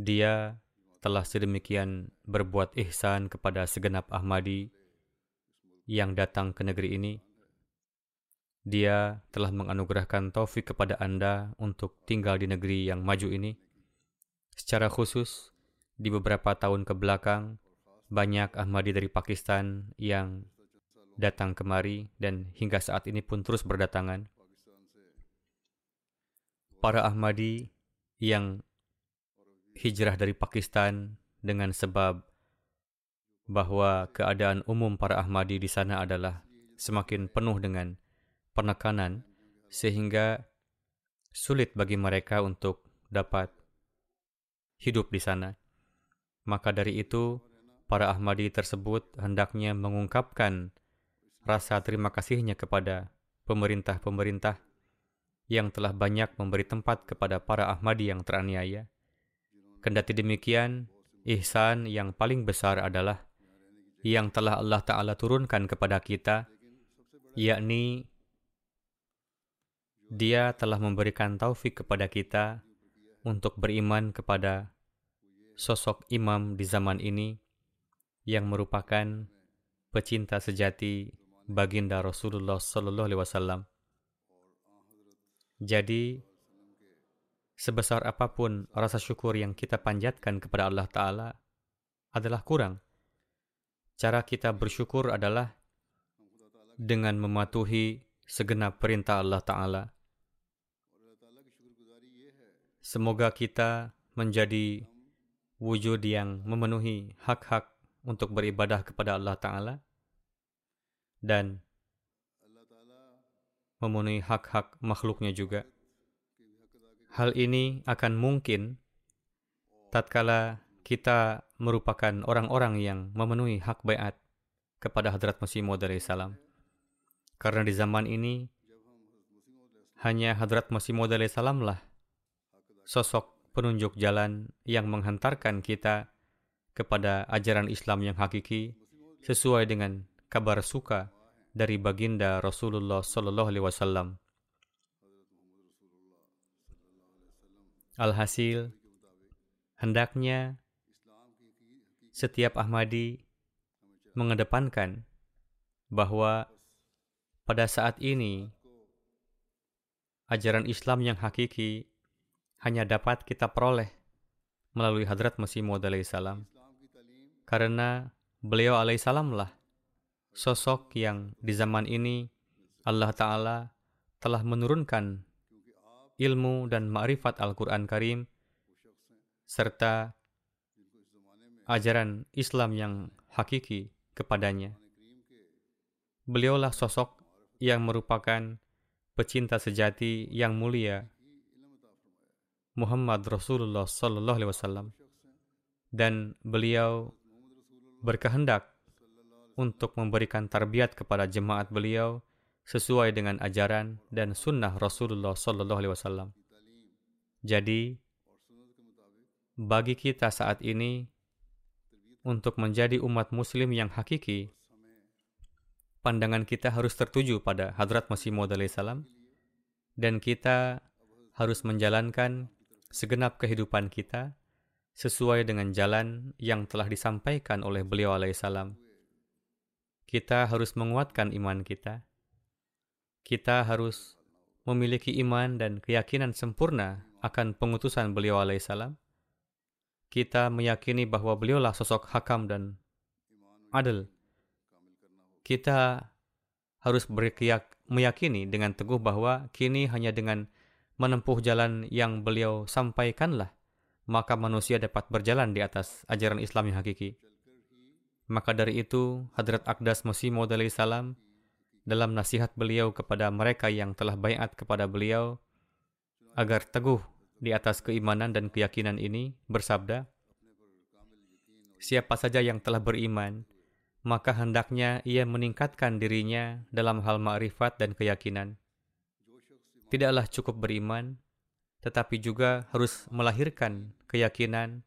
Dia telah sedemikian berbuat ihsan kepada segenap Ahmadi yang datang ke negeri ini. Dia telah menganugerahkan taufik kepada Anda untuk tinggal di negeri yang maju ini. Secara khusus, di beberapa tahun ke belakang, banyak Ahmadi dari Pakistan yang datang kemari dan hingga saat ini pun terus berdatangan. Para Ahmadi yang hijrah dari Pakistan dengan sebab bahwa keadaan umum para Ahmadi di sana adalah semakin penuh dengan penekanan sehingga sulit bagi mereka untuk dapat hidup di sana. Maka dari itu, para Ahmadi tersebut hendaknya mengungkapkan rasa terima kasihnya kepada pemerintah-pemerintah yang telah banyak memberi tempat kepada para Ahmadi yang teraniaya. Kendati demikian, ihsan yang paling besar adalah yang telah Allah Ta'ala turunkan kepada kita, yakni dia telah memberikan taufik kepada kita untuk beriman kepada sosok imam di zaman ini yang merupakan pecinta sejati baginda Rasulullah Sallallahu Alaihi Wasallam. Jadi, sebesar apa pun rasa syukur yang kita panjatkan kepada Allah Ta'ala adalah kurang. Cara kita bersyukur adalah dengan mematuhi segenap perintah Allah Ta'ala. Semoga kita menjadi wujud yang memenuhi hak-hak untuk beribadah kepada Allah Ta'ala dan memenuhi hak-hak makhluknya juga. Hal ini akan mungkin tatkala kita merupakan orang-orang yang memenuhi hak bayat kepada Hadrat Masih Maud salam. Karena di zaman ini hanya Hadrat Masih Maud salam lah sosok penunjuk jalan yang menghantarkan kita kepada ajaran Islam yang hakiki sesuai dengan kabar suka dari baginda Rasulullah Sallallahu Alaihi Wasallam. Alhasil, hendaknya setiap Ahmadi mengedepankan bahwa pada saat ini ajaran Islam yang hakiki hanya dapat kita peroleh melalui Hadrat Masih Maud salam. Karena beliau alaihissalamlah sosok yang di zaman ini Allah Ta'ala telah menurunkan ilmu dan ma'rifat Al-Quran Karim serta ajaran Islam yang hakiki kepadanya. Beliaulah sosok yang merupakan pecinta sejati yang mulia Muhammad Rasulullah Sallallahu Alaihi Wasallam dan beliau berkehendak untuk memberikan tarbiat kepada jemaat beliau sesuai dengan ajaran dan sunnah Rasulullah Sallallahu Alaihi Wasallam. Jadi, bagi kita saat ini untuk menjadi umat Muslim yang hakiki, pandangan kita harus tertuju pada Hadrat Masih Maud salam dan kita harus menjalankan segenap kehidupan kita sesuai dengan jalan yang telah disampaikan oleh beliau alaihissalam. Kita harus menguatkan iman kita. Kita harus memiliki iman dan keyakinan sempurna akan pengutusan beliau alaihissalam. Kita meyakini bahwa beliaulah sosok hakam dan adil. Kita harus berkeyak, meyakini dengan teguh bahwa kini hanya dengan menempuh jalan yang beliau sampaikanlah maka manusia dapat berjalan di atas ajaran Islam yang hakiki. Maka dari itu, Hadrat Akdas Masih Maud salam dalam nasihat beliau kepada mereka yang telah bayat kepada beliau agar teguh di atas keimanan dan keyakinan ini bersabda, Siapa saja yang telah beriman, maka hendaknya ia meningkatkan dirinya dalam hal ma'rifat dan keyakinan. Tidaklah cukup beriman, tetapi juga harus melahirkan keyakinan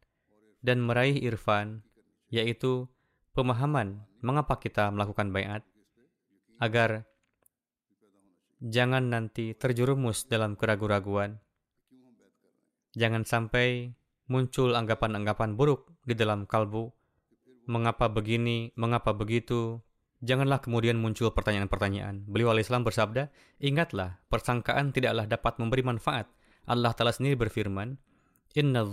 dan meraih irfan, yaitu pemahaman mengapa kita melakukan bayat, agar jangan nanti terjerumus dalam keraguan-raguan. Jangan sampai muncul anggapan-anggapan buruk di dalam kalbu. Mengapa begini, mengapa begitu? Janganlah kemudian muncul pertanyaan-pertanyaan. Beliau alaihissalam bersabda, Ingatlah, persangkaan tidaklah dapat memberi manfaat, Allah Ta'ala sendiri berfirman, Inna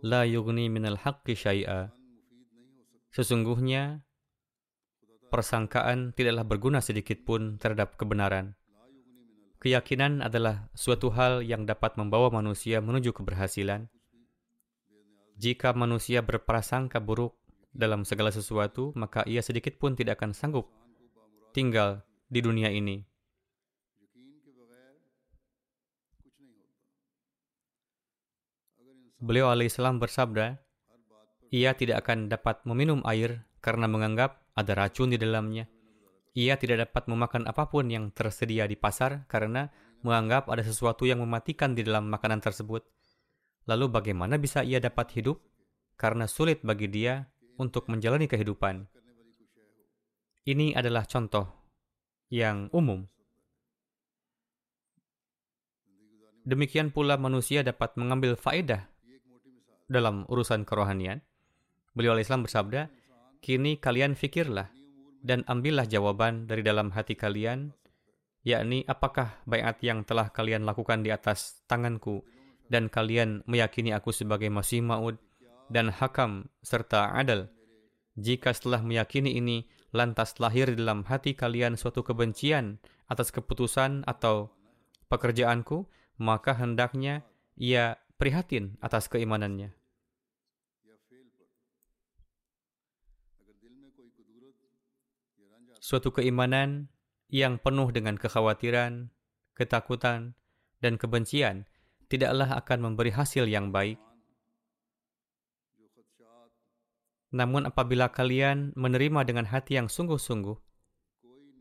la yugni minal haqqi syai'a. Sesungguhnya, persangkaan tidaklah berguna sedikit pun terhadap kebenaran. Keyakinan adalah suatu hal yang dapat membawa manusia menuju keberhasilan. Jika manusia berprasangka buruk dalam segala sesuatu, maka ia sedikit pun tidak akan sanggup tinggal di dunia ini. Beliau alaihissalam bersabda, ia tidak akan dapat meminum air karena menganggap ada racun di dalamnya. Ia tidak dapat memakan apa pun yang tersedia di pasar karena menganggap ada sesuatu yang mematikan di dalam makanan tersebut. Lalu bagaimana bisa ia dapat hidup? Karena sulit bagi dia untuk menjalani kehidupan. Ini adalah contoh yang umum. Demikian pula manusia dapat mengambil faedah dalam urusan kerohanian. Beliau Islam bersabda, kini kalian fikirlah dan ambillah jawaban dari dalam hati kalian, yakni apakah bayat yang telah kalian lakukan di atas tanganku dan kalian meyakini aku sebagai Masih Maud dan hakam serta adil. Jika setelah meyakini ini lantas lahir dalam hati kalian suatu kebencian atas keputusan atau pekerjaanku, maka hendaknya ia prihatin atas keimanannya. Suatu keimanan yang penuh dengan kekhawatiran, ketakutan, dan kebencian tidaklah akan memberi hasil yang baik. Namun apabila kalian menerima dengan hati yang sungguh-sungguh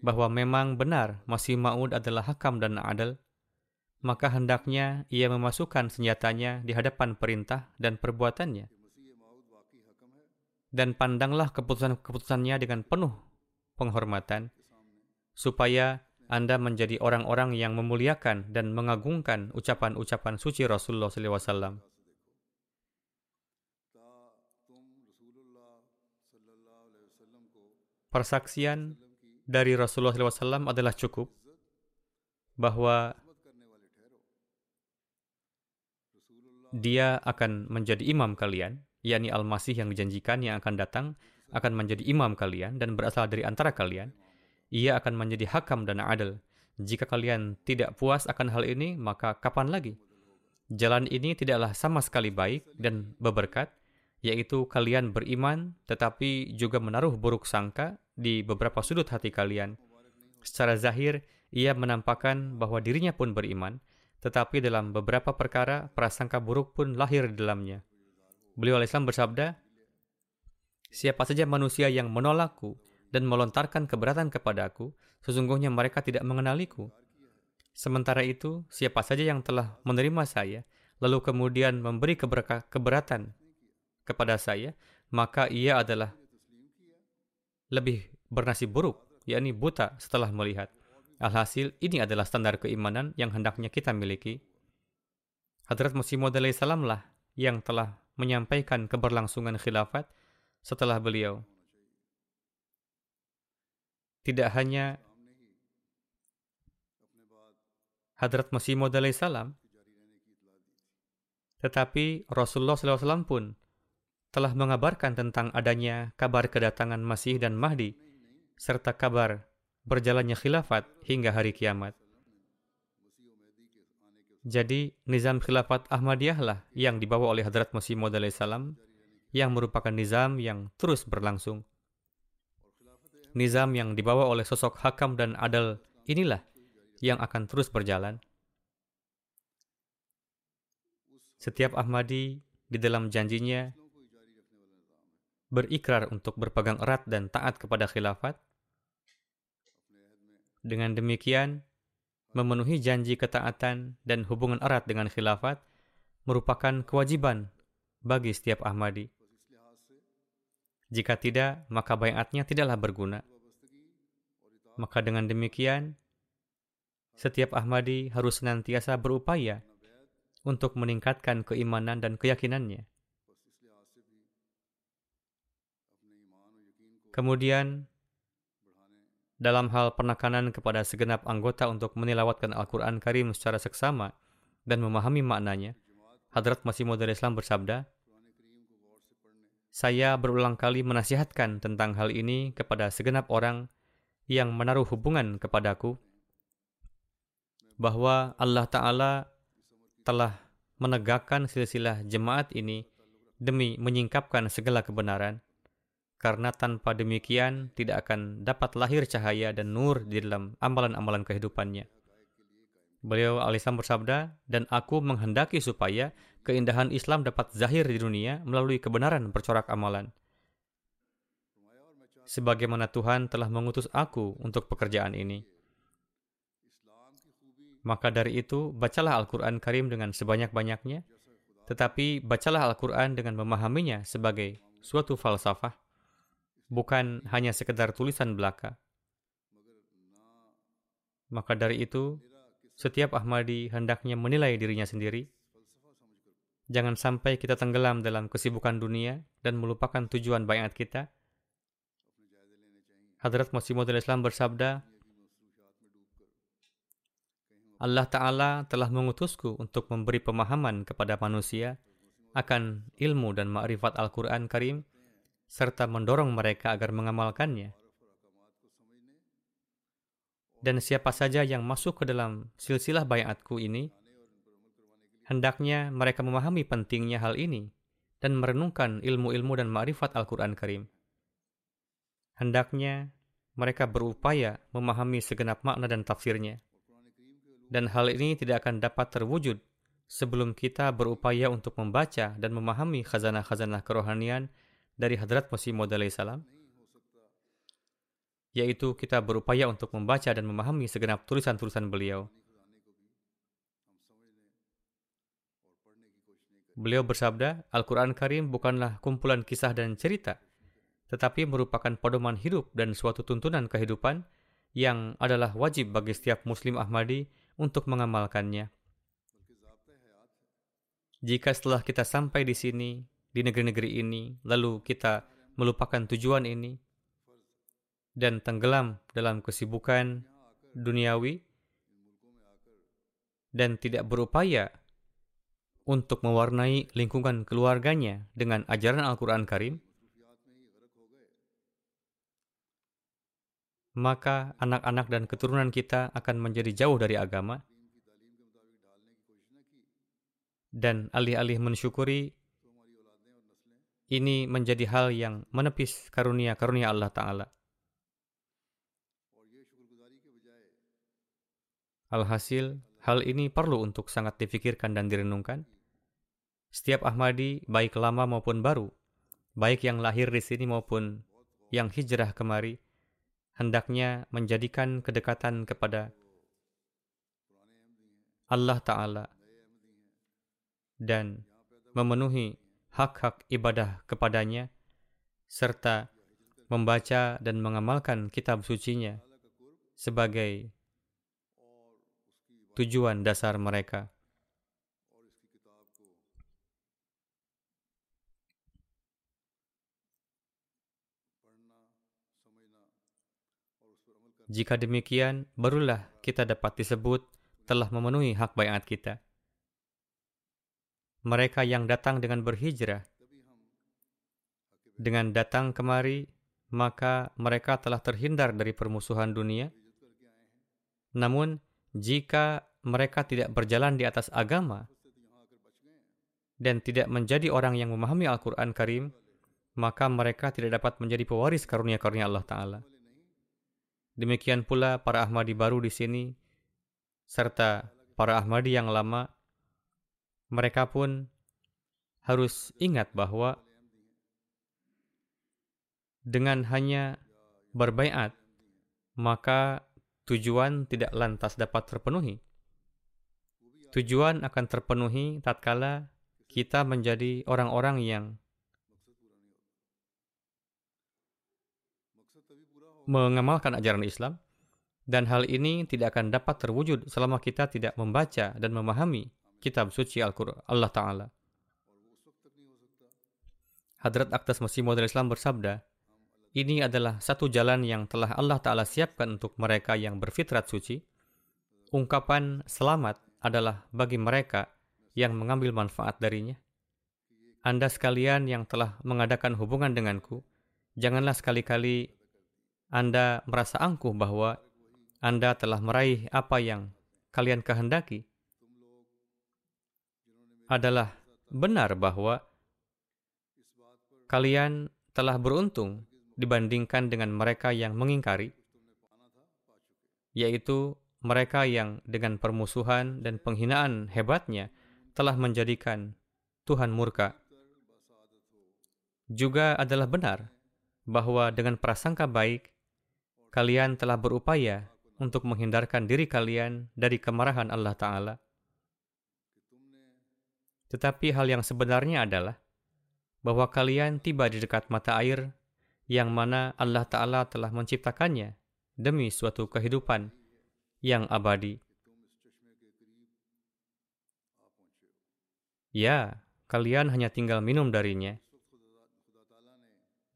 bahwa memang benar Masih Ma'ud adalah hakam dan adil, maka hendaknya ia memasukkan senjatanya di hadapan perintah dan perbuatannya. Dan pandanglah keputusan-keputusannya dengan penuh penghormatan, supaya Anda menjadi orang-orang yang memuliakan dan mengagungkan ucapan-ucapan suci Rasulullah SAW. Persaksian dari Rasulullah SAW adalah cukup bahwa dia akan menjadi imam kalian, yakni Al-Masih yang dijanjikan yang akan datang, akan menjadi imam kalian dan berasal dari antara kalian. Ia akan menjadi hakam dan adil. Jika kalian tidak puas akan hal ini, maka kapan lagi? Jalan ini tidaklah sama sekali baik dan berberkat, yaitu kalian beriman tetapi juga menaruh buruk sangka di beberapa sudut hati kalian. Secara zahir, ia menampakkan bahwa dirinya pun beriman, tetapi dalam beberapa perkara prasangka buruk pun lahir di dalamnya. Beliau Islam bersabda, Siapa saja manusia yang menolakku dan melontarkan keberatan kepadaku, sesungguhnya mereka tidak mengenaliku. Sementara itu, siapa saja yang telah menerima saya, lalu kemudian memberi keberatan kepada saya, maka ia adalah lebih bernasib buruk, yakni buta setelah melihat. Alhasil, ini adalah standar keimanan yang hendaknya kita miliki. Hadrat Masih Maud salam lah yang telah menyampaikan keberlangsungan khilafat setelah beliau. Tidak hanya Hadrat Masih Maud salam, tetapi Rasulullah SAW pun telah mengabarkan tentang adanya kabar kedatangan Masih dan Mahdi, serta kabar berjalannya khilafat hingga hari kiamat. Jadi, nizam khilafat Ahmadiyah lah yang dibawa oleh Hadrat Masih Maud salam yang merupakan nizam yang terus berlangsung. Nizam yang dibawa oleh sosok hakam dan adal inilah yang akan terus berjalan. Setiap Ahmadi di dalam janjinya berikrar untuk berpegang erat dan taat kepada khilafat. Dengan demikian, memenuhi janji ketaatan dan hubungan erat dengan khilafat merupakan kewajiban bagi setiap Ahmadi. Jika tidak, maka bayatnya tidaklah berguna. Maka dengan demikian, setiap Ahmadi harus senantiasa berupaya untuk meningkatkan keimanan dan keyakinannya. Kemudian, dalam hal penekanan kepada segenap anggota untuk menilawatkan Al-Quran Karim secara seksama dan memahami maknanya, Hadrat Masih Maud Islam bersabda, saya berulang kali menasihatkan tentang hal ini kepada segenap orang yang menaruh hubungan kepadaku, bahwa Allah Ta'ala telah menegakkan silsilah jemaat ini demi menyingkapkan segala kebenaran, karena tanpa demikian tidak akan dapat lahir cahaya dan nur di dalam amalan-amalan kehidupannya. Beliau alisam bersabda, dan aku menghendaki supaya keindahan Islam dapat zahir di dunia melalui kebenaran bercorak amalan. Sebagaimana Tuhan telah mengutus aku untuk pekerjaan ini. Maka dari itu, bacalah Al-Quran Karim dengan sebanyak-banyaknya, tetapi bacalah Al-Quran dengan memahaminya sebagai suatu falsafah, bukan hanya sekedar tulisan belaka. Maka dari itu, setiap Ahmadi hendaknya menilai dirinya sendiri. Jangan sampai kita tenggelam dalam kesibukan dunia dan melupakan tujuan bayat kita. Hadrat Masih Islam bersabda, Allah Ta'ala telah mengutusku untuk memberi pemahaman kepada manusia akan ilmu dan ma'rifat Al-Quran Karim, serta mendorong mereka agar mengamalkannya. Dan siapa saja yang masuk ke dalam silsilah bayatku ini, hendaknya mereka memahami pentingnya hal ini dan merenungkan ilmu-ilmu dan ma'rifat Al-Quran Karim. Hendaknya mereka berupaya memahami segenap makna dan tafsirnya dan hal ini tidak akan dapat terwujud sebelum kita berupaya untuk membaca dan memahami khazanah-khazanah kerohanian dari Hadrat Masih Maud salam, yaitu kita berupaya untuk membaca dan memahami segenap tulisan-tulisan beliau. Beliau bersabda, Al-Quran Karim bukanlah kumpulan kisah dan cerita, tetapi merupakan pedoman hidup dan suatu tuntunan kehidupan yang adalah wajib bagi setiap Muslim Ahmadi untuk mengamalkannya. Jika setelah kita sampai di sini, di negeri-negeri ini, lalu kita melupakan tujuan ini dan tenggelam dalam kesibukan duniawi dan tidak berupaya untuk mewarnai lingkungan keluarganya dengan ajaran Al-Quran Karim, maka anak-anak dan keturunan kita akan menjadi jauh dari agama. Dan alih-alih mensyukuri, ini menjadi hal yang menepis karunia-karunia Allah Ta'ala. Alhasil, hal ini perlu untuk sangat difikirkan dan direnungkan. Setiap Ahmadi, baik lama maupun baru, baik yang lahir di sini maupun yang hijrah kemari, hendaknya menjadikan kedekatan kepada Allah Ta'ala dan memenuhi hak-hak ibadah kepadanya serta membaca dan mengamalkan kitab sucinya sebagai tujuan dasar mereka. Jika demikian, barulah kita dapat disebut telah memenuhi hak bayat kita. Mereka yang datang dengan berhijrah, dengan datang kemari, maka mereka telah terhindar dari permusuhan dunia. Namun, jika mereka tidak berjalan di atas agama dan tidak menjadi orang yang memahami Al-Quran Karim, maka mereka tidak dapat menjadi pewaris karunia-karunia Allah Ta'ala. Demikian pula para Ahmadi baru di sini, serta para Ahmadi yang lama, mereka pun harus ingat bahwa dengan hanya berbaiat, maka tujuan tidak lantas dapat terpenuhi. Tujuan akan terpenuhi tatkala kita menjadi orang-orang yang mengamalkan ajaran Islam dan hal ini tidak akan dapat terwujud selama kita tidak membaca dan memahami kitab suci Al-Quran Allah Ta'ala. Hadrat Aktas Masih Maud Islam bersabda, ini adalah satu jalan yang telah Allah Ta'ala siapkan untuk mereka yang berfitrat suci. Ungkapan selamat adalah bagi mereka yang mengambil manfaat darinya. Anda sekalian yang telah mengadakan hubungan denganku, janganlah sekali-kali anda merasa angkuh bahwa Anda telah meraih apa yang kalian kehendaki, adalah benar bahwa kalian telah beruntung dibandingkan dengan mereka yang mengingkari, yaitu mereka yang dengan permusuhan dan penghinaan hebatnya telah menjadikan Tuhan murka. Juga adalah benar bahwa dengan prasangka baik, kalian telah berupaya untuk menghindarkan diri kalian dari kemarahan Allah Ta'ala. Tetapi hal yang sebenarnya adalah bahwa kalian tiba di dekat mata air yang mana Allah Ta'ala telah menciptakannya demi suatu kehidupan yang abadi. Ya, kalian hanya tinggal minum darinya.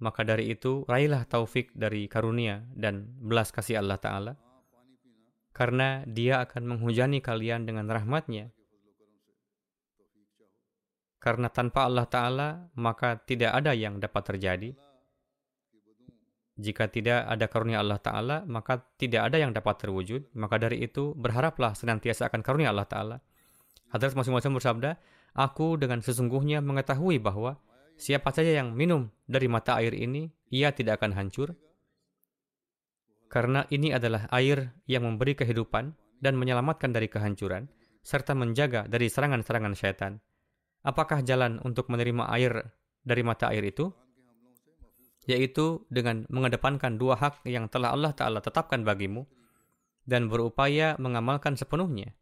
Maka dari itu, raihlah taufik dari karunia dan belas kasih Allah Ta'ala. Karena dia akan menghujani kalian dengan rahmatnya. Karena tanpa Allah Ta'ala, maka tidak ada yang dapat terjadi. Jika tidak ada karunia Allah Ta'ala, maka tidak ada yang dapat terwujud. Maka dari itu, berharaplah senantiasa akan karunia Allah Ta'ala. Hadrat masing-masing bersabda, Aku dengan sesungguhnya mengetahui bahwa Siapa saja yang minum dari mata air ini, ia tidak akan hancur. Karena ini adalah air yang memberi kehidupan dan menyelamatkan dari kehancuran, serta menjaga dari serangan-serangan syaitan. Apakah jalan untuk menerima air dari mata air itu? Yaitu dengan mengedepankan dua hak yang telah Allah Ta'ala tetapkan bagimu dan berupaya mengamalkan sepenuhnya.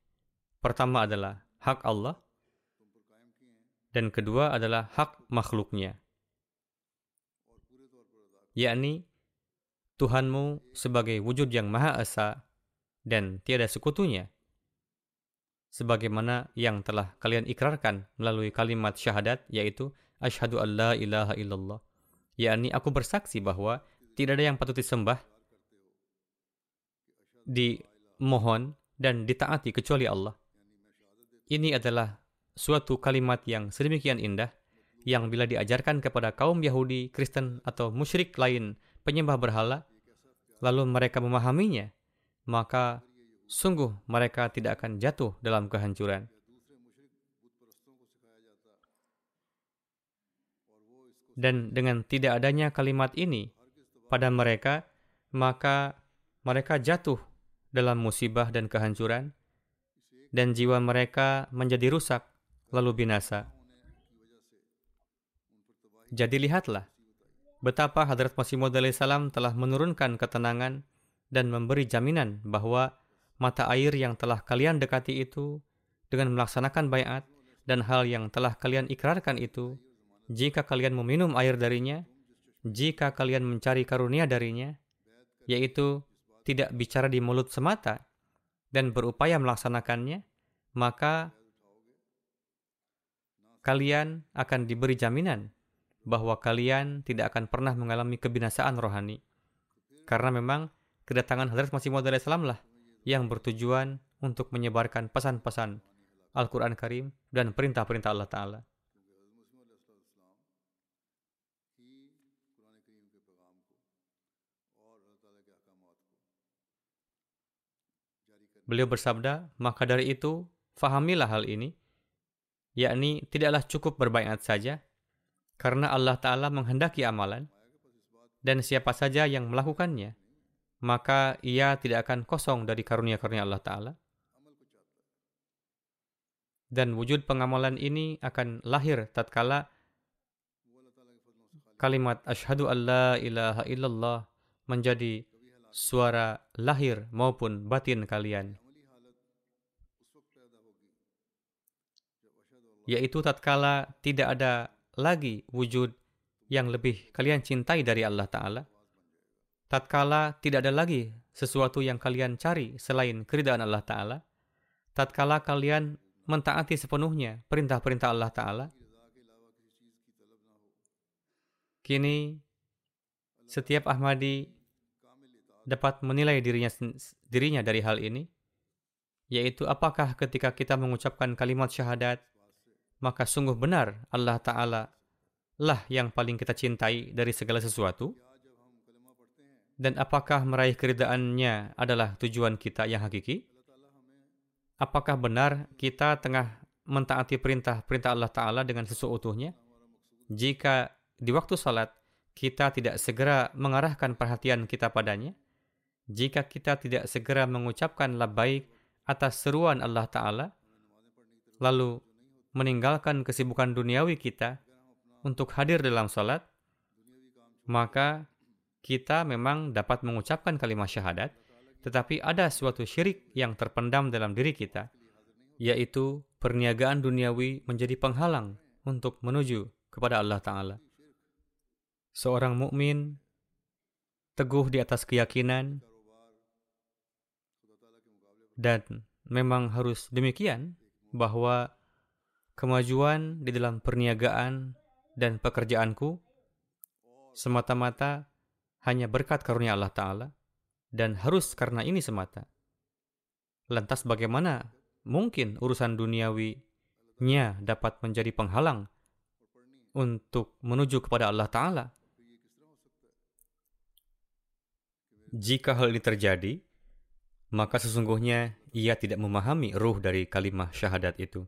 Pertama adalah hak Allah, dan kedua adalah hak makhluknya, yakni Tuhanmu sebagai wujud yang Maha Esa dan tiada sekutunya, sebagaimana yang telah kalian ikrarkan melalui kalimat syahadat, yaitu Ashadu an la ilaha illallah, yakni aku bersaksi bahwa tidak ada yang patut disembah, dimohon, dan ditaati kecuali Allah. Ini adalah suatu kalimat yang sedemikian indah yang bila diajarkan kepada kaum Yahudi, Kristen, atau musyrik lain penyembah berhala, lalu mereka memahaminya, maka sungguh mereka tidak akan jatuh dalam kehancuran. Dan dengan tidak adanya kalimat ini pada mereka, maka mereka jatuh dalam musibah dan kehancuran, dan jiwa mereka menjadi rusak lalu binasa. Jadi lihatlah betapa Hadrat Masih Maud salam telah menurunkan ketenangan dan memberi jaminan bahwa mata air yang telah kalian dekati itu dengan melaksanakan bayat dan hal yang telah kalian ikrarkan itu, jika kalian meminum air darinya, jika kalian mencari karunia darinya, yaitu tidak bicara di mulut semata dan berupaya melaksanakannya, maka kalian akan diberi jaminan bahwa kalian tidak akan pernah mengalami kebinasaan rohani. Karena memang kedatangan Hadrat Masih Maud Islam lah yang bertujuan untuk menyebarkan pesan-pesan Al-Quran Karim dan perintah-perintah Allah Ta'ala. Beliau bersabda, maka dari itu, fahamilah hal ini, yakni tidaklah cukup berbaikat saja, karena Allah Ta'ala menghendaki amalan, dan siapa saja yang melakukannya, maka ia tidak akan kosong dari karunia-karunia Allah Ta'ala. Dan wujud pengamalan ini akan lahir tatkala kalimat asyhadu alla ilaha illallah menjadi suara lahir maupun batin kalian. Yaitu tatkala tidak ada lagi wujud yang lebih kalian cintai dari Allah Ta'ala. Tatkala tidak ada lagi sesuatu yang kalian cari selain keridaan Allah Ta'ala. Tatkala kalian mentaati sepenuhnya perintah-perintah Allah Ta'ala. Kini, setiap Ahmadi dapat menilai dirinya dirinya dari hal ini, yaitu apakah ketika kita mengucapkan kalimat syahadat, maka sungguh benar Allah Ta'ala lah yang paling kita cintai dari segala sesuatu, dan apakah meraih keridaannya adalah tujuan kita yang hakiki? Apakah benar kita tengah mentaati perintah-perintah Allah Ta'ala dengan seseutuhnya? Jika di waktu salat kita tidak segera mengarahkan perhatian kita padanya, jika kita tidak segera mengucapkan baik atas seruan Allah Ta'ala, lalu meninggalkan kesibukan duniawi kita untuk hadir dalam sholat, maka kita memang dapat mengucapkan kalimat syahadat, tetapi ada suatu syirik yang terpendam dalam diri kita, yaitu perniagaan duniawi menjadi penghalang untuk menuju kepada Allah Ta'ala. Seorang mukmin teguh di atas keyakinan dan memang harus demikian bahwa kemajuan di dalam perniagaan dan pekerjaanku semata-mata hanya berkat karunia Allah Ta'ala dan harus karena ini semata. Lantas bagaimana mungkin urusan duniawinya dapat menjadi penghalang untuk menuju kepada Allah Ta'ala? Jika hal ini terjadi, maka sesungguhnya ia tidak memahami ruh dari kalimah syahadat itu.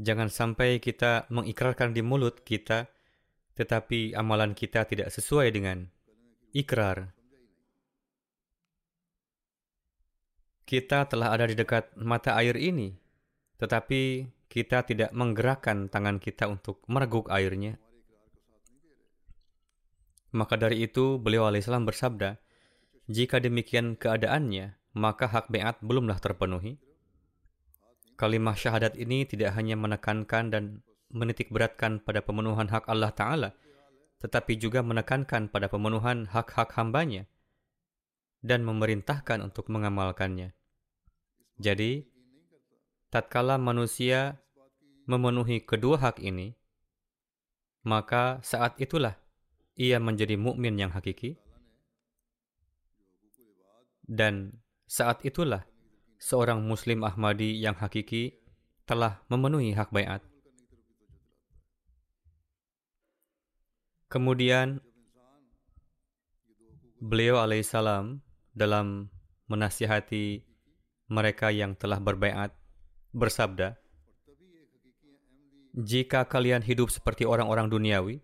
Jangan sampai kita mengikrarkan di mulut kita, tetapi amalan kita tidak sesuai dengan ikrar. Kita telah ada di dekat mata air ini, tetapi kita tidak menggerakkan tangan kita untuk mereguk airnya. Maka dari itu, beliau alaihissalam bersabda, jika demikian keadaannya, maka hak beat belumlah terpenuhi. Kalimah syahadat ini tidak hanya menekankan dan menitik beratkan pada pemenuhan hak Allah Ta'ala, tetapi juga menekankan pada pemenuhan hak-hak hambanya dan memerintahkan untuk mengamalkannya. Jadi, tatkala manusia memenuhi kedua hak ini, maka saat itulah ia menjadi mukmin yang hakiki dan saat itulah seorang Muslim Ahmadi yang hakiki telah memenuhi hak bayat. Kemudian beliau alaihissalam dalam menasihati mereka yang telah berbaiat bersabda, Jika kalian hidup seperti orang-orang duniawi,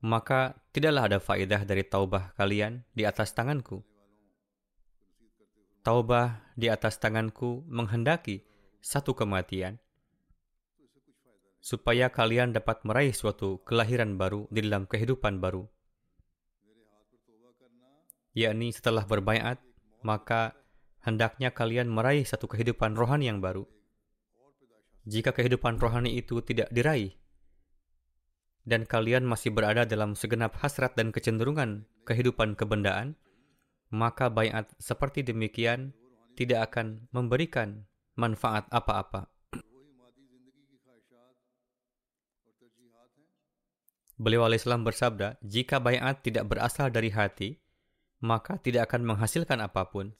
maka tidaklah ada faedah dari taubah kalian di atas tanganku taubah di atas tanganku menghendaki satu kematian, supaya kalian dapat meraih suatu kelahiran baru di dalam kehidupan baru. yakni setelah berbaiat, maka hendaknya kalian meraih satu kehidupan rohani yang baru. Jika kehidupan rohani itu tidak diraih, dan kalian masih berada dalam segenap hasrat dan kecenderungan kehidupan kebendaan, maka bayat seperti demikian tidak akan memberikan manfaat apa-apa. Beliau Islam bersabda, jika bayat tidak berasal dari hati, maka tidak akan menghasilkan apa pun.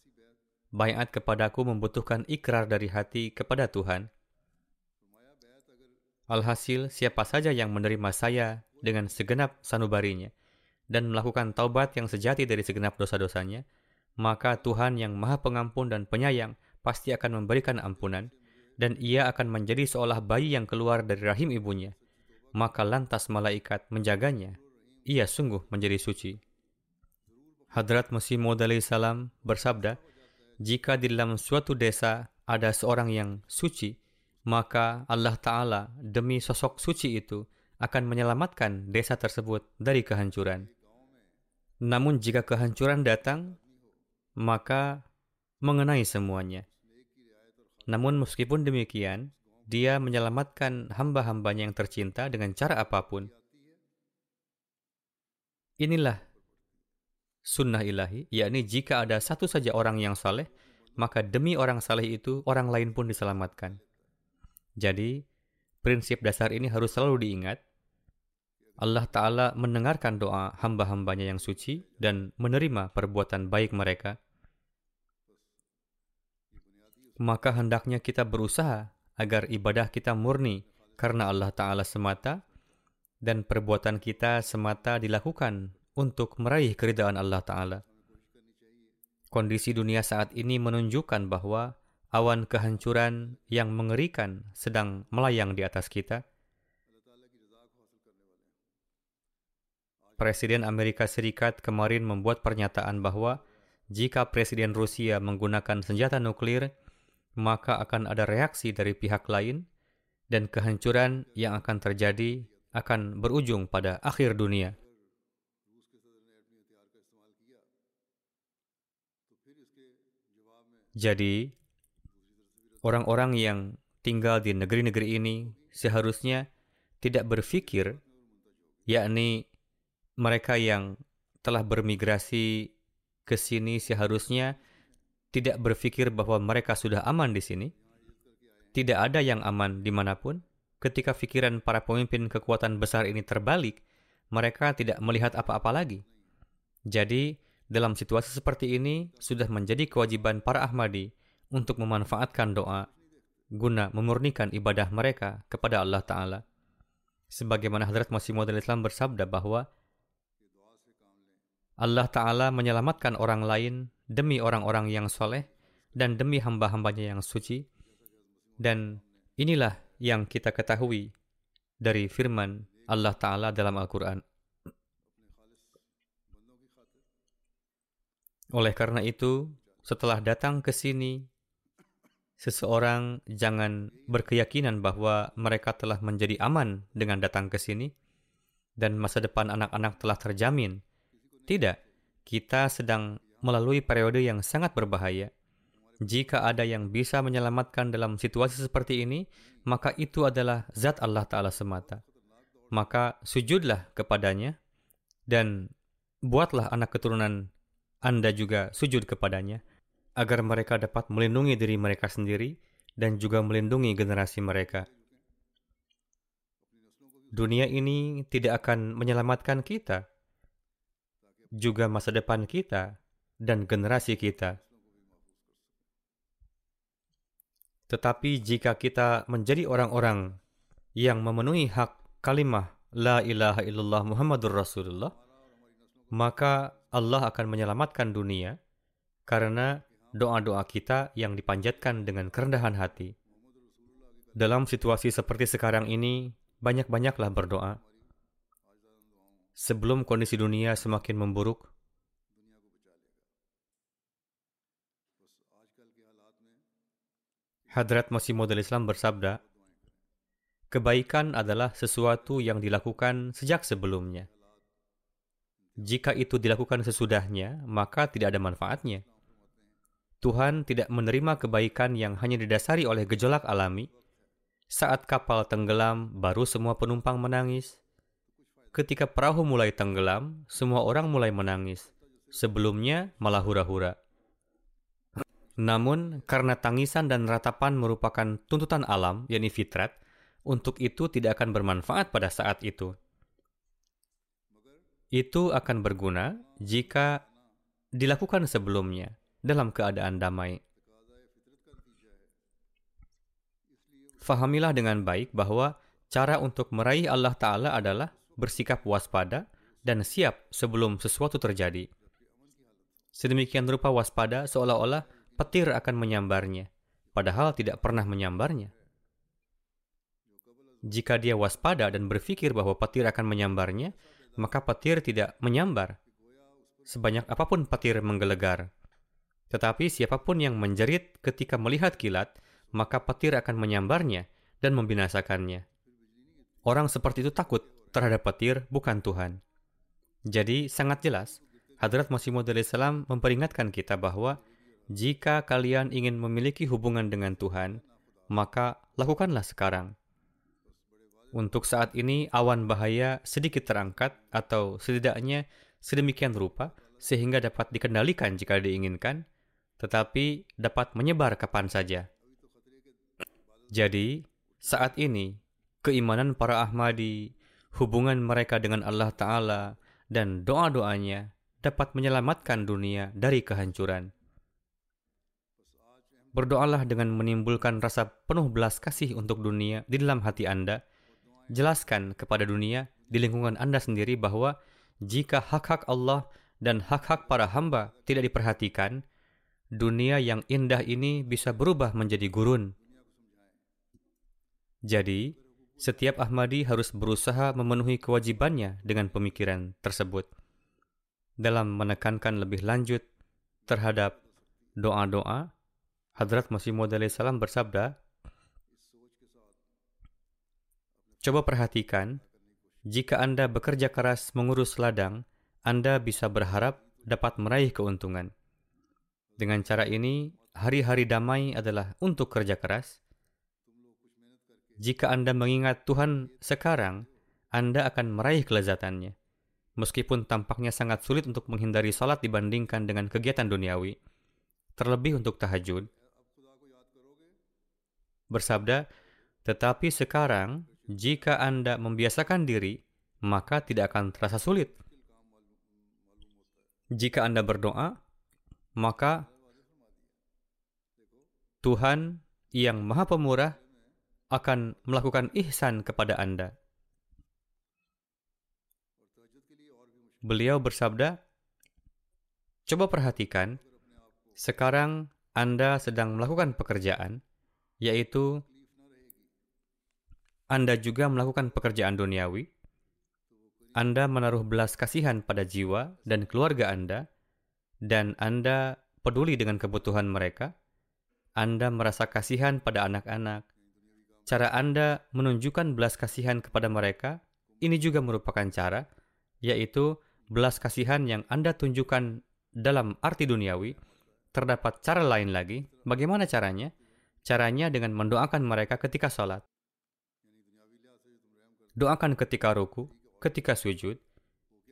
Bayat kepadaku membutuhkan ikrar dari hati kepada Tuhan. Alhasil, siapa saja yang menerima saya dengan segenap sanubarinya dan melakukan taubat yang sejati dari segenap dosa-dosanya, maka Tuhan yang maha pengampun dan penyayang pasti akan memberikan ampunan, dan ia akan menjadi seolah bayi yang keluar dari rahim ibunya maka lantas malaikat menjaganya. Ia sungguh menjadi suci. Hadrat Masih Maud salam bersabda, jika di dalam suatu desa ada seorang yang suci, maka Allah Ta'ala demi sosok suci itu akan menyelamatkan desa tersebut dari kehancuran. Namun jika kehancuran datang, maka mengenai semuanya. Namun meskipun demikian, dia menyelamatkan hamba-hambanya yang tercinta dengan cara apa pun. Inilah sunnah ilahi, yakni jika ada satu saja orang yang saleh, maka demi orang saleh itu, orang lain pun diselamatkan. Jadi, prinsip dasar ini harus selalu diingat. Allah Ta'ala mendengarkan doa hamba-hambanya yang suci dan menerima perbuatan baik mereka. Maka hendaknya kita berusaha agar ibadah kita murni karena Allah Ta'ala semata dan perbuatan kita semata dilakukan untuk meraih keridaan Allah Ta'ala. Kondisi dunia saat ini menunjukkan bahwa awan kehancuran yang mengerikan sedang melayang di atas kita. Presiden Amerika Serikat kemarin membuat pernyataan bahwa jika Presiden Rusia menggunakan senjata nuklir, maka akan ada reaksi dari pihak lain dan kehancuran yang akan terjadi akan berujung pada akhir dunia. Jadi, orang-orang yang tinggal di negeri-negeri ini seharusnya tidak berpikir, yakni mereka yang telah bermigrasi ke sini seharusnya tidak berpikir bahwa mereka sudah aman di sini. Tidak ada yang aman di mana pun. Ketika pikiran para pemimpin kekuatan besar ini terbalik, mereka tidak melihat apa-apa lagi. Jadi, dalam situasi seperti ini, sudah menjadi kewajiban para Ahmadi untuk memanfaatkan doa guna memurnikan ibadah mereka kepada Allah Ta'ala. Sebagaimana Hadrat Masih Maud Islam bersabda bahwa Allah Ta'ala menyelamatkan orang lain demi orang-orang yang soleh dan demi hamba-hambanya yang suci. Dan inilah yang kita ketahui dari firman Allah Ta'ala dalam Al-Quran. Oleh karena itu, setelah datang ke sini, seseorang jangan berkeyakinan bahwa mereka telah menjadi aman dengan datang ke sini dan masa depan anak-anak telah terjamin tidak, kita sedang melalui periode yang sangat berbahaya. Jika ada yang bisa menyelamatkan dalam situasi seperti ini, maka itu adalah zat Allah Ta'ala semata. Maka sujudlah kepadanya dan buatlah anak keturunan Anda juga sujud kepadanya, agar mereka dapat melindungi diri mereka sendiri dan juga melindungi generasi mereka. Dunia ini tidak akan menyelamatkan kita, juga masa depan kita dan generasi kita. Tetapi jika kita menjadi orang-orang yang memenuhi hak kalimah La ilaha illallah Muhammadur Rasulullah, maka Allah akan menyelamatkan dunia karena doa-doa kita yang dipanjatkan dengan kerendahan hati. Dalam situasi seperti sekarang ini, banyak-banyaklah berdoa sebelum kondisi dunia semakin memburuk? Hadrat Masih Maud Islam bersabda, Kebaikan adalah sesuatu yang dilakukan sejak sebelumnya. Jika itu dilakukan sesudahnya, maka tidak ada manfaatnya. Tuhan tidak menerima kebaikan yang hanya didasari oleh gejolak alami. Saat kapal tenggelam, baru semua penumpang menangis. Ketika perahu mulai tenggelam, semua orang mulai menangis. Sebelumnya malah hura-hura. Namun, karena tangisan dan ratapan merupakan tuntutan alam, yakni fitrat, untuk itu tidak akan bermanfaat pada saat itu. Itu akan berguna jika dilakukan sebelumnya dalam keadaan damai. Fahamilah dengan baik bahwa cara untuk meraih Allah Ta'ala adalah bersikap waspada dan siap sebelum sesuatu terjadi. Sedemikian rupa waspada seolah-olah petir akan menyambarnya, padahal tidak pernah menyambarnya. Jika dia waspada dan berpikir bahwa petir akan menyambarnya, maka petir tidak menyambar. Sebanyak apa pun petir menggelegar. Tetapi siapa pun yang menjerit ketika melihat kilat, maka petir akan menyambarnya dan membinasakannya. Orang seperti itu takut terhadap petir, bukan Tuhan. Jadi, sangat jelas, Hadrat Masih Maud memperingatkan kita bahwa jika kalian ingin memiliki hubungan dengan Tuhan, maka lakukanlah sekarang. Untuk saat ini, awan bahaya sedikit terangkat atau setidaknya sedemikian rupa sehingga dapat dikendalikan jika diinginkan, tetapi dapat menyebar kapan saja. Jadi, saat ini, keimanan para Ahmadi, hubungan mereka dengan Allah Ta'ala, dan doa-doanya dapat menyelamatkan dunia dari kehancuran. Berdoalah dengan menimbulkan rasa penuh belas kasih untuk dunia di dalam hati Anda. Jelaskan kepada dunia di lingkungan Anda sendiri bahwa jika hak-hak Allah dan hak-hak para hamba tidak diperhatikan, dunia yang indah ini bisa berubah menjadi gurun. Jadi, setiap Ahmadi harus berusaha memenuhi kewajibannya dengan pemikiran tersebut. Dalam menekankan lebih lanjut terhadap doa-doa, Hadrat Masih Maud salam bersabda, Coba perhatikan, jika Anda bekerja keras mengurus ladang, Anda bisa berharap dapat meraih keuntungan. Dengan cara ini, hari-hari damai adalah untuk kerja keras. Jika Anda mengingat Tuhan sekarang, Anda akan meraih kelezatannya. Meskipun tampaknya sangat sulit untuk menghindari salat dibandingkan dengan kegiatan duniawi, terlebih untuk tahajud, bersabda, "Tetapi sekarang, jika Anda membiasakan diri, maka tidak akan terasa sulit. Jika Anda berdoa, maka Tuhan yang Maha Pemurah akan melakukan ihsan kepada Anda." Beliau bersabda, "Coba perhatikan, sekarang Anda sedang melakukan pekerjaan, yaitu Anda juga melakukan pekerjaan duniawi, Anda menaruh belas kasihan pada jiwa dan keluarga Anda, dan Anda peduli dengan kebutuhan mereka, Anda merasa kasihan pada anak-anak. Cara Anda menunjukkan belas kasihan kepada mereka, ini juga merupakan cara, yaitu belas kasihan yang Anda tunjukkan dalam arti duniawi, terdapat cara lain lagi. Bagaimana caranya? Caranya dengan mendoakan mereka ketika sholat. Doakan ketika ruku, ketika sujud,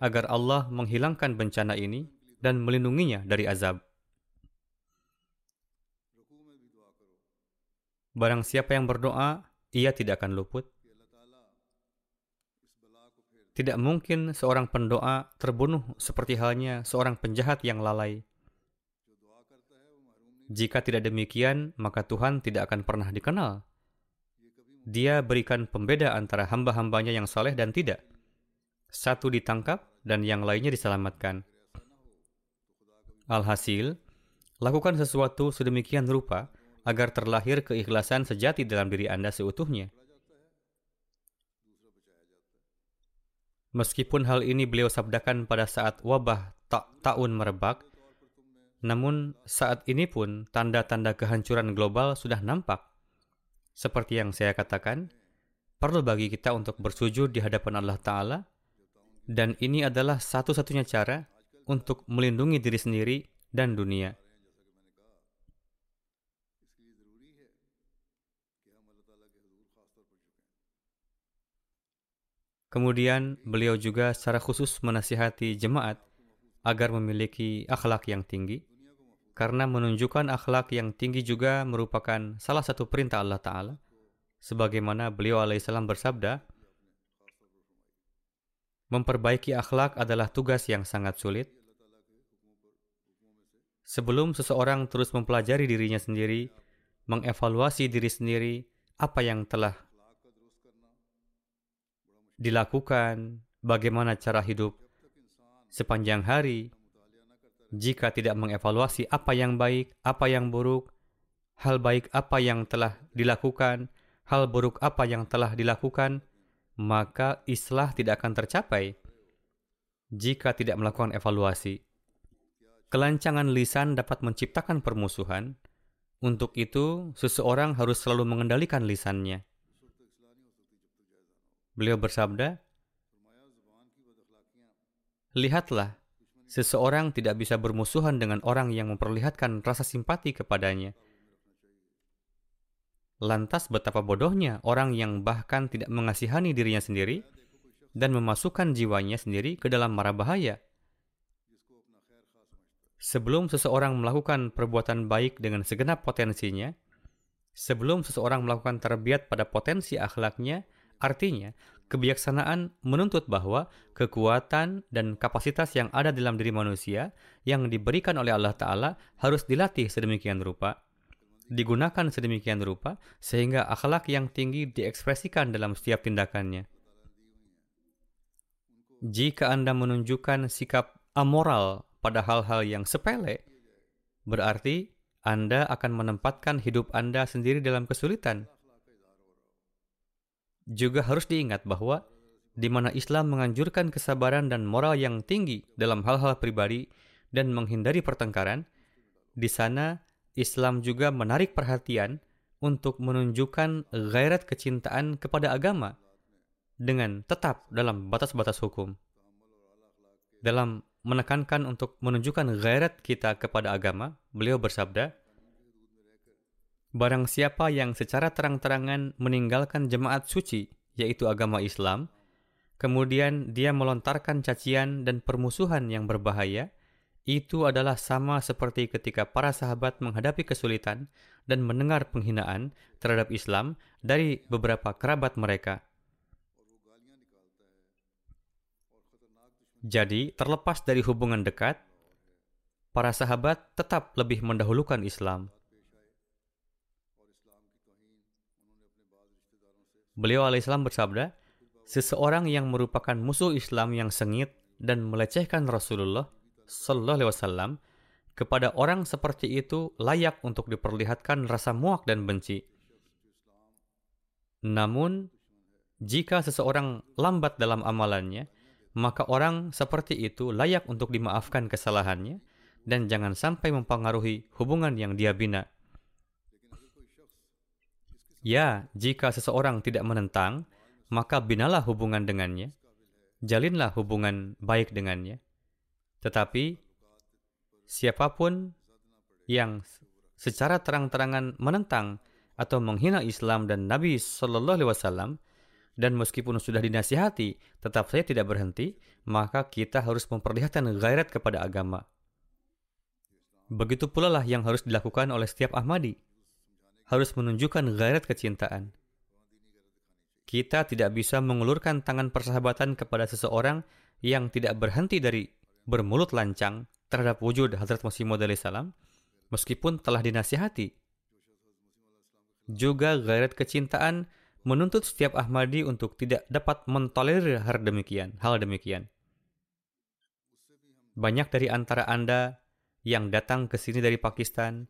agar Allah menghilangkan bencana ini dan melindunginya dari azab. Barang siapa yang berdoa, ia tidak akan luput. Tidak mungkin seorang pendoa terbunuh seperti halnya seorang penjahat yang lalai. Jika tidak demikian, maka Tuhan tidak akan pernah dikenal. Dia berikan pembeda antara hamba-hambanya yang soleh dan tidak. Satu ditangkap dan yang lainnya diselamatkan. Alhasil, lakukan sesuatu sedemikian rupa agar terlahir keikhlasan sejati dalam diri Anda seutuhnya. Meskipun hal ini beliau sabdakan pada saat wabah tak tahun merebak, namun saat ini pun tanda-tanda kehancuran global sudah nampak. Seperti yang saya katakan, perlu bagi kita untuk bersujud di hadapan Allah Ta'ala, Dan ini adalah satu-satunya cara untuk melindungi diri sendiri dan dunia. Kemudian beliau juga secara khusus menasihati jemaat agar memiliki akhlak yang tinggi, karena menunjukkan akhlak yang tinggi juga merupakan salah satu perintah Allah Ta'ala, sebagaimana beliau alaihissalam bersabda, memperbaiki akhlak adalah tugas yang sangat sulit. Sebelum seseorang terus mempelajari dirinya sendiri, mengevaluasi diri sendiri, apa yang telah dilakukan, bagaimana cara hidup sepanjang hari, jika tidak mengevaluasi apa yang baik, apa yang buruk, hal baik apa yang telah dilakukan, hal buruk apa yang telah dilakukan, maka islah tidak akan tercapai jika tidak melakukan evaluasi. Kelancangan lisan dapat menciptakan permusuhan. Untuk itu, seseorang harus selalu mengendalikan lisannya. Beliau bersabda, Lihatlah, seseorang tidak bisa bermusuhan dengan orang yang memperlihatkan rasa simpati kepadanya. Lantas betapa bodohnya orang yang bahkan tidak mengasihani dirinya sendiri dan memasukkan jiwanya sendiri ke dalam mara bahaya. Sebelum seseorang melakukan perbuatan baik dengan segenap potensinya, sebelum seseorang melakukan terbiat pada potensi akhlaknya, Artinya, kebijaksanaan menuntut bahwa kekuatan dan kapasitas yang ada dalam diri manusia yang diberikan oleh Allah Ta'ala harus dilatih sedemikian rupa, digunakan sedemikian rupa, sehingga akhlak yang tinggi diekspresikan dalam setiap tindakannya. Jika Anda menunjukkan sikap amoral pada hal-hal yang sepele, berarti Anda akan menempatkan hidup Anda sendiri dalam kesulitan juga harus diingat bahwa di mana Islam menganjurkan kesabaran dan moral yang tinggi dalam hal-hal pribadi dan menghindari pertengkaran, di sana Islam juga menarik perhatian untuk menunjukkan gairat kecintaan kepada agama dengan tetap dalam batas-batas hukum. Dalam menekankan untuk menunjukkan gairat kita kepada agama, beliau bersabda, Barang siapa yang secara terang-terangan meninggalkan jemaat suci, yaitu agama Islam, kemudian dia melontarkan cacian dan permusuhan yang berbahaya, itu adalah sama seperti ketika para sahabat menghadapi kesulitan dan mendengar penghinaan terhadap Islam dari beberapa kerabat mereka. Jadi, terlepas dari hubungan dekat, para sahabat tetap lebih mendahulukan Islam. Beliau alaihissalam bersabda, seseorang yang merupakan musuh Islam yang sengit dan melecehkan Rasulullah Sallallahu Alaihi Wasallam kepada orang seperti itu layak untuk diperlihatkan rasa muak dan benci. Namun, jika seseorang lambat dalam amalannya, maka orang seperti itu layak untuk dimaafkan kesalahannya dan jangan sampai mempengaruhi hubungan yang dia bina. Ya, jika seseorang tidak menentang, maka binalah hubungan dengannya. Jalinlah hubungan baik dengannya. Tetapi, siapa pun yang secara terang-terangan menentang atau menghina Islam dan Nabi Shallallahu Alaihi Wasallam dan meskipun sudah dinasihati tetap saya tidak berhenti maka kita harus memperlihatkan gairat kepada agama begitu pula lah yang harus dilakukan oleh setiap Ahmadi harus menunjukkan gairat kecintaan. Kita tidak bisa mengulurkan tangan persahabatan kepada seseorang yang tidak berhenti dari bermulut lancang terhadap wujud Hazrat Masih Maud salam meskipun telah dinasihati. Juga gairat kecintaan menuntut setiap Ahmadi untuk tidak dapat mentolerir hal demikian, hal demikian. Banyak dari antara Anda yang datang ke sini dari Pakistan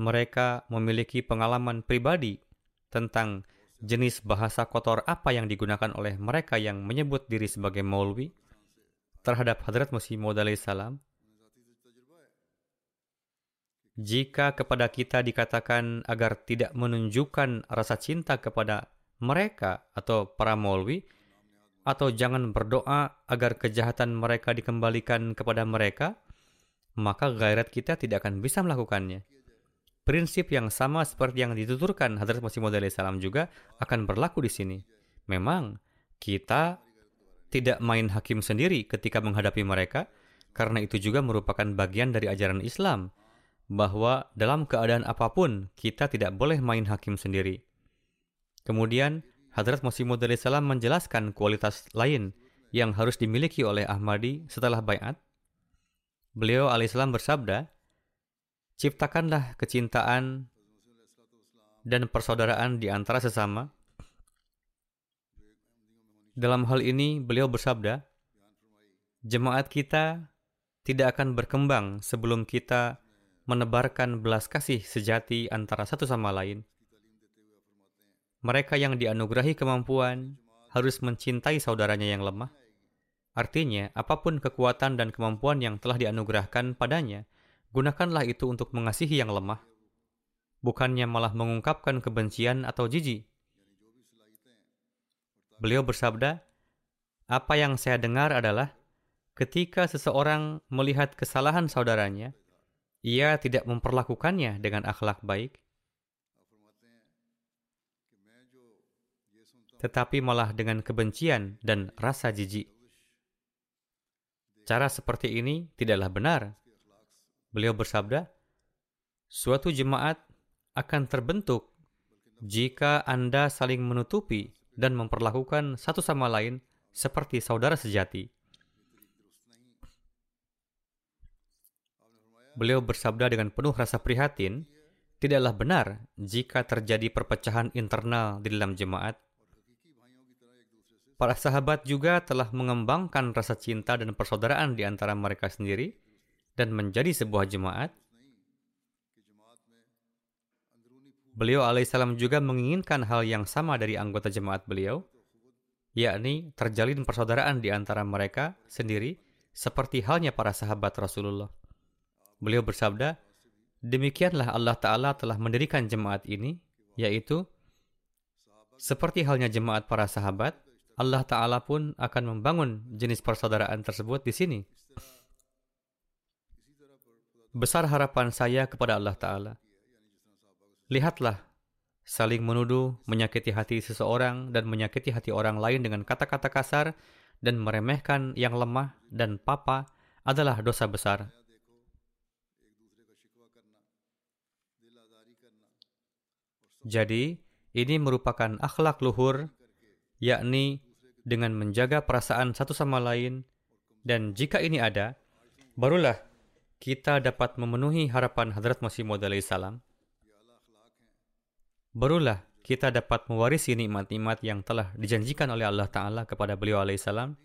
mereka memiliki pengalaman pribadi tentang jenis bahasa kotor apa yang digunakan oleh mereka yang menyebut diri sebagai maulwi terhadap Hadrat Masih Maud salam. Jika kepada kita dikatakan agar tidak menunjukkan rasa cinta kepada mereka atau para maulwi, atau jangan berdoa agar kejahatan mereka dikembalikan kepada mereka, maka gairat kita tidak akan bisa melakukannya. Prinsip yang sama seperti yang dituturkan Hadrat Masih Maud salam juga akan berlaku di sini. Memang kita tidak main hakim sendiri ketika menghadapi mereka, karena itu juga merupakan bagian dari ajaran Islam, bahwa dalam keadaan apa pun kita tidak boleh main hakim sendiri. Kemudian, Hadrat Masih Maud salam menjelaskan kualitas lain yang harus dimiliki oleh Ahmadi setelah bayat. Beliau alaihissalam bersabda, Ciptakanlah kecintaan dan persaudaraan di antara sesama. Dalam hal ini, beliau bersabda, Jemaat kita tidak akan berkembang sebelum kita menebarkan belas kasih sejati antara satu sama lain. Mereka yang dianugerahi kemampuan harus mencintai saudaranya yang lemah. Artinya, apa pun kekuatan dan kemampuan yang telah dianugerahkan padanya, gunakanlah itu untuk mengasihi yang lemah, bukannya malah mengungkapkan kebencian atau jijik. Beliau bersabda, "Apa yang saya dengar adalah ketika seseorang melihat kesalahan saudaranya, ia tidak memperlakukannya dengan akhlak baik, tetapi malah dengan kebencian dan rasa jijik. Cara seperti ini tidaklah benar. Beliau bersabda, suatu jemaat akan terbentuk jika Anda saling menutupi dan memperlakukan satu sama lain seperti saudara sejati. Beliau bersabda dengan penuh rasa prihatin, tidaklah benar jika terjadi perpecahan internal di dalam jemaat Para sahabat juga telah mengembangkan rasa cinta dan persaudaraan di antara mereka sendiri dan menjadi sebuah jemaat. Beliau alaihissalam juga menginginkan hal yang sama dari anggota jemaat beliau, yakni terjalin persaudaraan di antara mereka sendiri seperti halnya para sahabat Rasulullah. Beliau bersabda, Demikianlah Allah Ta'ala telah mendirikan jemaat ini, yaitu seperti halnya jemaat para sahabat, Allah Ta'ala pun akan membangun jenis persaudaraan tersebut di sini. Besar harapan saya kepada Allah Ta'ala. Lihatlah, saling menuduh, menyakiti hati seseorang, dan menyakiti hati orang lain dengan kata-kata kasar, dan meremehkan yang lemah dan papa adalah dosa besar. Jadi, ini merupakan akhlak luhur, yakni dengan menjaga perasaan satu sama lain, dan jika ini ada, barulah kita dapat memenuhi harapan Hadrat Masih Maud salam. Barulah kita dapat mewarisi nikmat-nikmat yang telah dijanjikan oleh Allah Ta'ala kepada beliau alaihissalam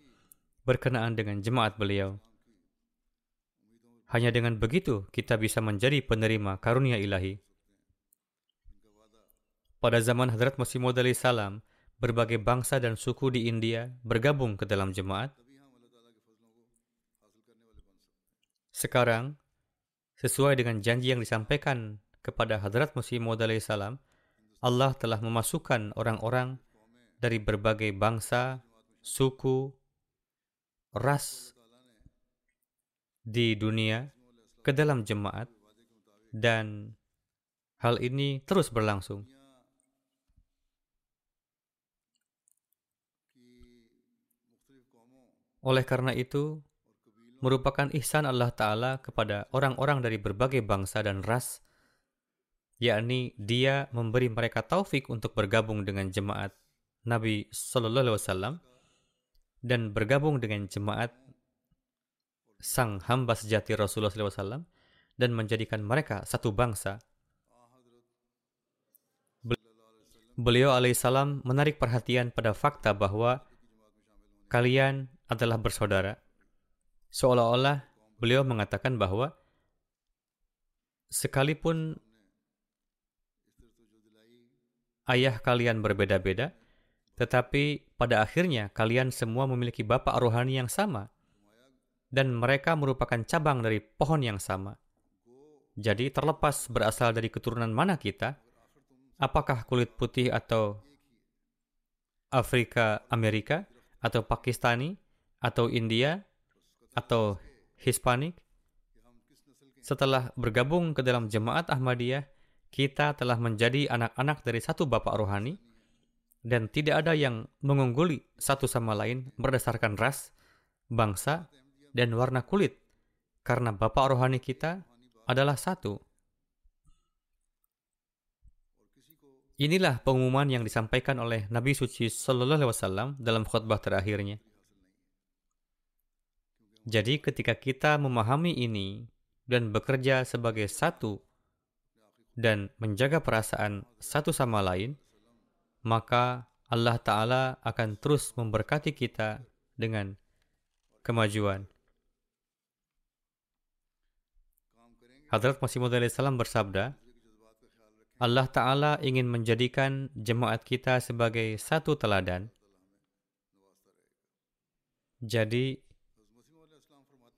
berkenaan dengan jemaat beliau. Hanya dengan begitu kita bisa menjadi penerima karunia ilahi. Pada zaman Hadrat Masih Maud salam, berbagai bangsa dan suku di India bergabung ke dalam jemaat. Sekarang, sesuai dengan janji yang disampaikan kepada Hadrat Musi Maud salam, Allah telah memasukkan orang-orang dari berbagai bangsa, suku, ras di dunia ke dalam jemaat dan hal ini terus berlangsung. Oleh karena itu, merupakan ihsan Allah Ta'ala kepada orang-orang dari berbagai bangsa dan ras, yakni dia memberi mereka taufik untuk bergabung dengan jemaat Nabi Sallallahu Alaihi Wasallam dan bergabung dengan jemaat sang hamba sejati Rasulullah SAW dan menjadikan mereka satu bangsa. Beliau alaihissalam menarik perhatian pada fakta bahwa kalian adalah bersaudara. Seolah-olah beliau mengatakan bahwa sekalipun ayah kalian berbeda-beda, tetapi pada akhirnya kalian semua memiliki bapak rohani yang sama, dan mereka merupakan cabang dari pohon yang sama. Jadi terlepas berasal dari keturunan mana kita, apakah kulit putih atau Afrika, Amerika, atau Pakistani atau India atau Hispanik. Setelah bergabung ke dalam jemaat Ahmadiyah, kita telah menjadi anak-anak dari satu bapak rohani dan tidak ada yang mengungguli satu sama lain berdasarkan ras, bangsa, dan warna kulit karena bapak rohani kita adalah satu. Inilah pengumuman yang disampaikan oleh Nabi suci Sallallahu Alaihi Wasallam dalam khutbah terakhirnya. Jadi ketika kita memahami ini dan bekerja sebagai satu dan menjaga perasaan satu sama lain, maka Allah Ta'ala akan terus memberkati kita dengan kemajuan. Hadrat Masih Maud salam bersabda, Allah Ta'ala ingin menjadikan jemaat kita sebagai satu teladan. Jadi,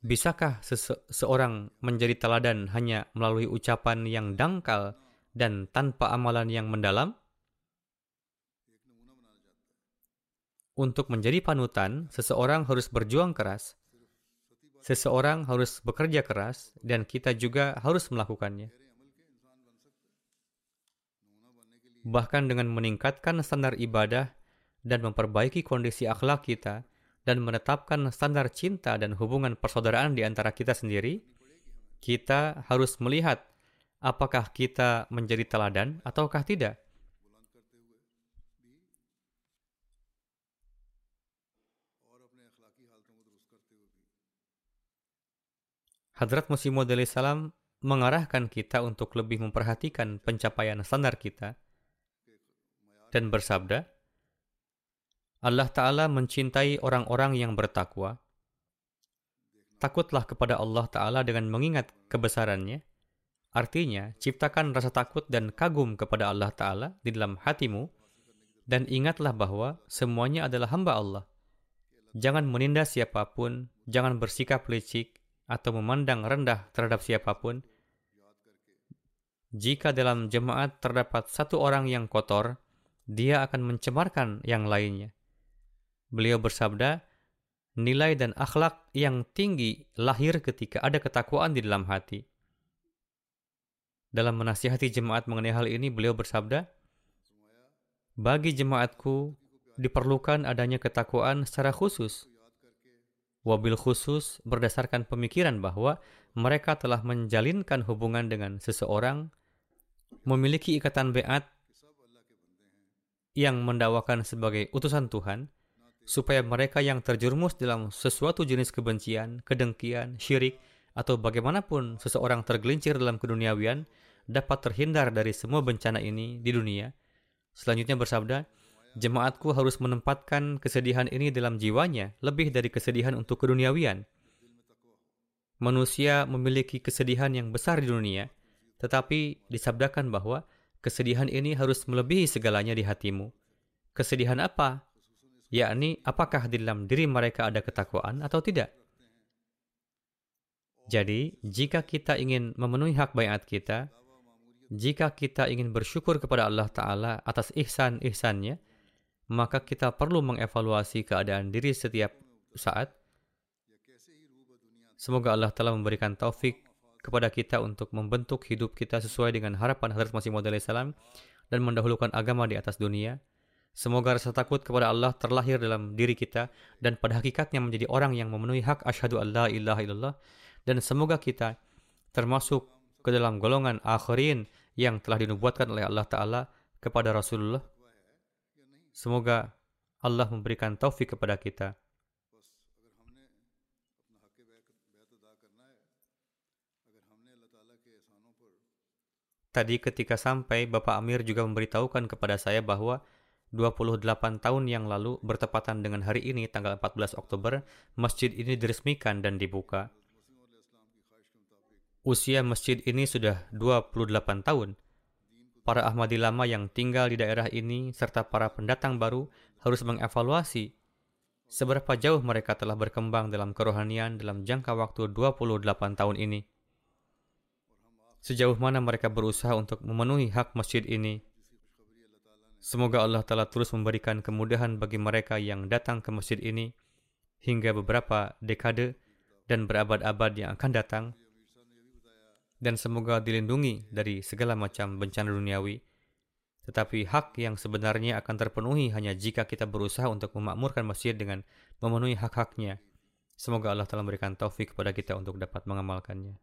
bisakah seseorang menjadi teladan hanya melalui ucapan yang dangkal dan tanpa amalan yang mendalam? Untuk menjadi panutan, seseorang harus berjuang keras. Seseorang harus bekerja keras, dan kita juga harus melakukannya. bahkan dengan meningkatkan standar ibadah dan memperbaiki kondisi akhlak kita dan menetapkan standar cinta dan hubungan persaudaraan di antara kita sendiri, kita harus melihat apakah kita menjadi teladan ataukah tidak. Hadrat Musim Maud salam mengarahkan kita untuk lebih memperhatikan pencapaian standar kita dan bersabda, Allah Ta'ala mencintai orang-orang yang bertakwa. Takutlah kepada Allah Ta'ala dengan mengingat kebesarannya. Artinya, ciptakan rasa takut dan kagum kepada Allah Ta'ala di dalam hatimu, dan ingatlah bahwa semuanya adalah hamba Allah. Jangan menindas siapa pun, jangan bersikap licik, atau memandang rendah terhadap siapa pun. Jika dalam jemaat terdapat satu orang yang kotor, dia akan mencemarkan yang lainnya. Beliau bersabda, nilai dan akhlak yang tinggi lahir ketika ada ketakwaan di dalam hati. Dalam menasihati jemaat mengenai hal ini, beliau bersabda, bagi jemaatku diperlukan adanya ketakwaan secara khusus. Wabil khusus berdasarkan pemikiran bahwa mereka telah menjalinkan hubungan dengan seseorang, memiliki ikatan beat yang mendakwakan sebagai utusan Tuhan, supaya mereka yang terjerumus dalam sesuatu jenis kebencian, kedengkian, syirik, atau bagaimanapun seseorang tergelincir dalam keduniawian, dapat terhindar dari semua bencana ini di dunia. Selanjutnya bersabda, jemaatku harus menempatkan kesedihan ini dalam jiwanya lebih dari kesedihan untuk keduniawian. Manusia memiliki kesedihan yang besar di dunia, tetapi disabdakan bahwa Kesedihan ini harus melebihi segalanya di hatimu. Kesedihan apa? Yakni, apakah di dalam diri mereka ada ketakwaan atau tidak? Jadi, jika kita ingin memenuhi hak bayat kita, jika kita ingin bersyukur kepada Allah Ta'ala atas ihsan-ihsannya, maka kita perlu mengevaluasi keadaan diri setiap saat. Semoga Allah telah memberikan taufik kepada kita untuk membentuk hidup kita sesuai dengan harapan Hadrat Masih Maud dan mendahulukan agama di atas dunia. Semoga rasa takut kepada Allah terlahir dalam diri kita dan pada hakikatnya menjadi orang yang memenuhi hak asyhadu an la ilaha illallah dan semoga kita termasuk ke dalam golongan akhirin yang telah dinubuatkan oleh Allah Ta'ala kepada Rasulullah. Semoga Allah memberikan taufik kepada kita. Tadi ketika sampai, Bapak Amir juga memberitahukan kepada saya bahwa 28 tahun yang lalu bertepatan dengan hari ini tanggal 14 Oktober, masjid ini diresmikan dan dibuka. Usia masjid ini sudah 28 tahun. Para Ahmadi lama yang tinggal di daerah ini serta para pendatang baru harus mengevaluasi seberapa jauh mereka telah berkembang dalam kerohanian dalam jangka waktu 28 tahun ini sejauh mana mereka berusaha untuk memenuhi hak masjid ini. Semoga Allah Ta'ala terus memberikan kemudahan bagi mereka yang datang ke masjid ini hingga beberapa dekade dan berabad-abad yang akan datang dan semoga dilindungi dari segala macam bencana duniawi. Tetapi hak yang sebenarnya akan terpenuhi hanya jika kita berusaha untuk memakmurkan masjid dengan memenuhi hak-haknya. Semoga Allah telah memberikan taufik kepada kita untuk dapat mengamalkannya.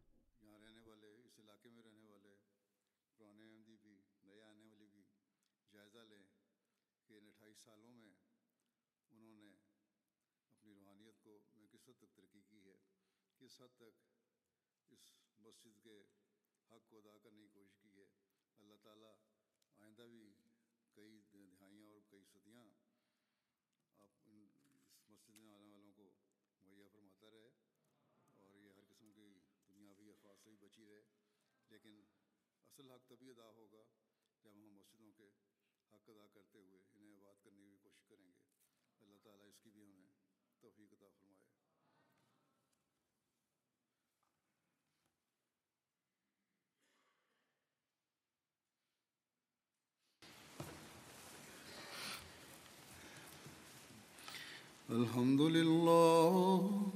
سراسری بچی رہے۔ لیکن اصل حق تبھی ادا ہوگا جب ہم مسجدوں کے حق ادا کرتے ہوئے انہیں آباد کرنے کی کوشش کریں گے۔ اللہ تعالیٰ اس کی بھی ہمیں توفیق عطا فرمائے۔ الحمد للہ